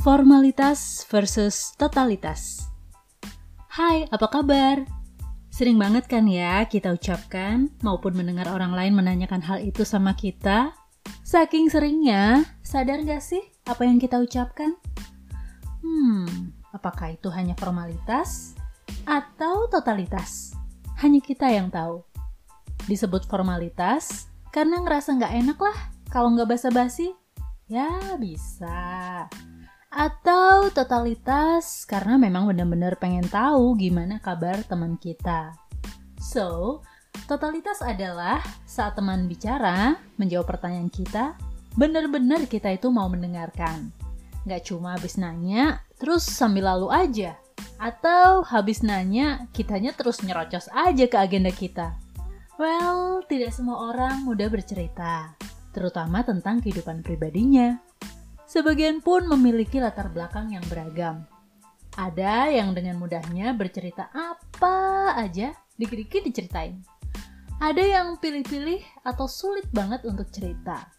Formalitas versus totalitas. Hai, apa kabar? Sering banget kan ya kita ucapkan maupun mendengar orang lain menanyakan hal itu sama kita. Saking seringnya, sadar gak sih apa yang kita ucapkan? Hmm, apakah itu hanya formalitas atau totalitas? Hanya kita yang tahu. Disebut formalitas karena ngerasa nggak enak lah kalau nggak basa-basi. Ya bisa atau totalitas karena memang benar-benar pengen tahu gimana kabar teman kita. So, totalitas adalah saat teman bicara, menjawab pertanyaan kita, benar-benar kita itu mau mendengarkan. Gak cuma habis nanya, terus sambil lalu aja. Atau habis nanya, kitanya terus nyerocos aja ke agenda kita. Well, tidak semua orang mudah bercerita, terutama tentang kehidupan pribadinya. Sebagian pun memiliki latar belakang yang beragam. Ada yang dengan mudahnya bercerita apa aja, dikit-dikit diceritain. Ada yang pilih-pilih atau sulit banget untuk cerita.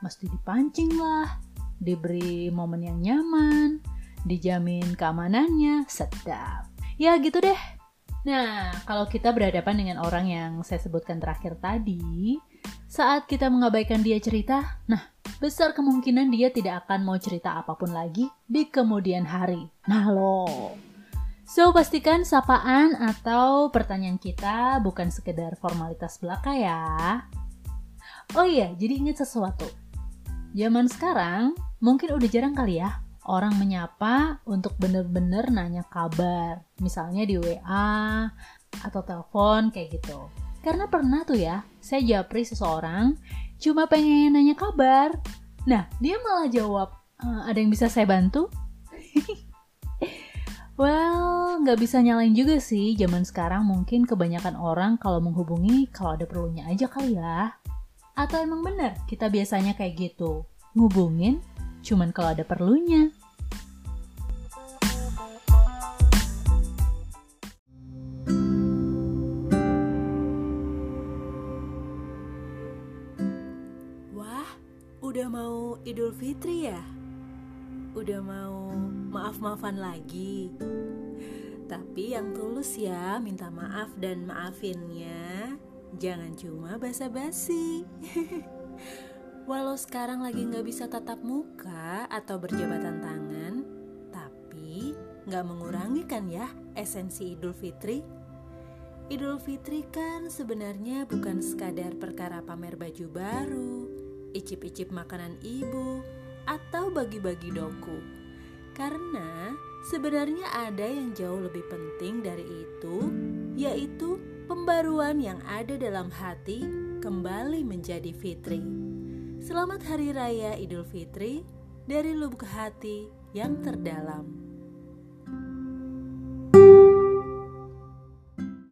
Mesti dipancing lah, diberi momen yang nyaman, dijamin keamanannya, sedap. Ya gitu deh. Nah, kalau kita berhadapan dengan orang yang saya sebutkan terakhir tadi, saat kita mengabaikan dia cerita, nah besar kemungkinan dia tidak akan mau cerita apa pun lagi di kemudian hari. Nah lo. So, pastikan sapaan atau pertanyaan kita bukan sekedar formalitas belaka ya. Oh iya, jadi ingat sesuatu. Zaman sekarang mungkin udah jarang kali ya orang menyapa untuk bener-bener nanya kabar. Misalnya di WA atau telepon kayak gitu. Karena pernah tuh ya, saya japri seseorang cuma pengen nanya kabar. Nah, dia malah jawab, e, ada yang bisa saya bantu? well, nggak bisa nyalain juga sih. Zaman sekarang mungkin kebanyakan orang kalau menghubungi kalau ada perlunya aja kali ya. Atau emang bener kita biasanya kayak gitu, ngubungin cuman kalau ada perlunya. Udah mau Idul Fitri ya? Udah mau maaf-maafan lagi? Tapi yang tulus ya minta maaf dan maafinnya Jangan cuma basa-basi Walau sekarang lagi nggak bisa tatap muka atau berjabatan tangan Tapi nggak mengurangi kan ya esensi Idul Fitri Idul Fitri kan sebenarnya bukan sekadar perkara pamer baju baru icip-icip makanan ibu, atau bagi-bagi doku. Karena sebenarnya ada yang jauh lebih penting dari itu, yaitu pembaruan yang ada dalam hati kembali menjadi fitri. Selamat Hari Raya Idul Fitri dari lubuk hati yang terdalam.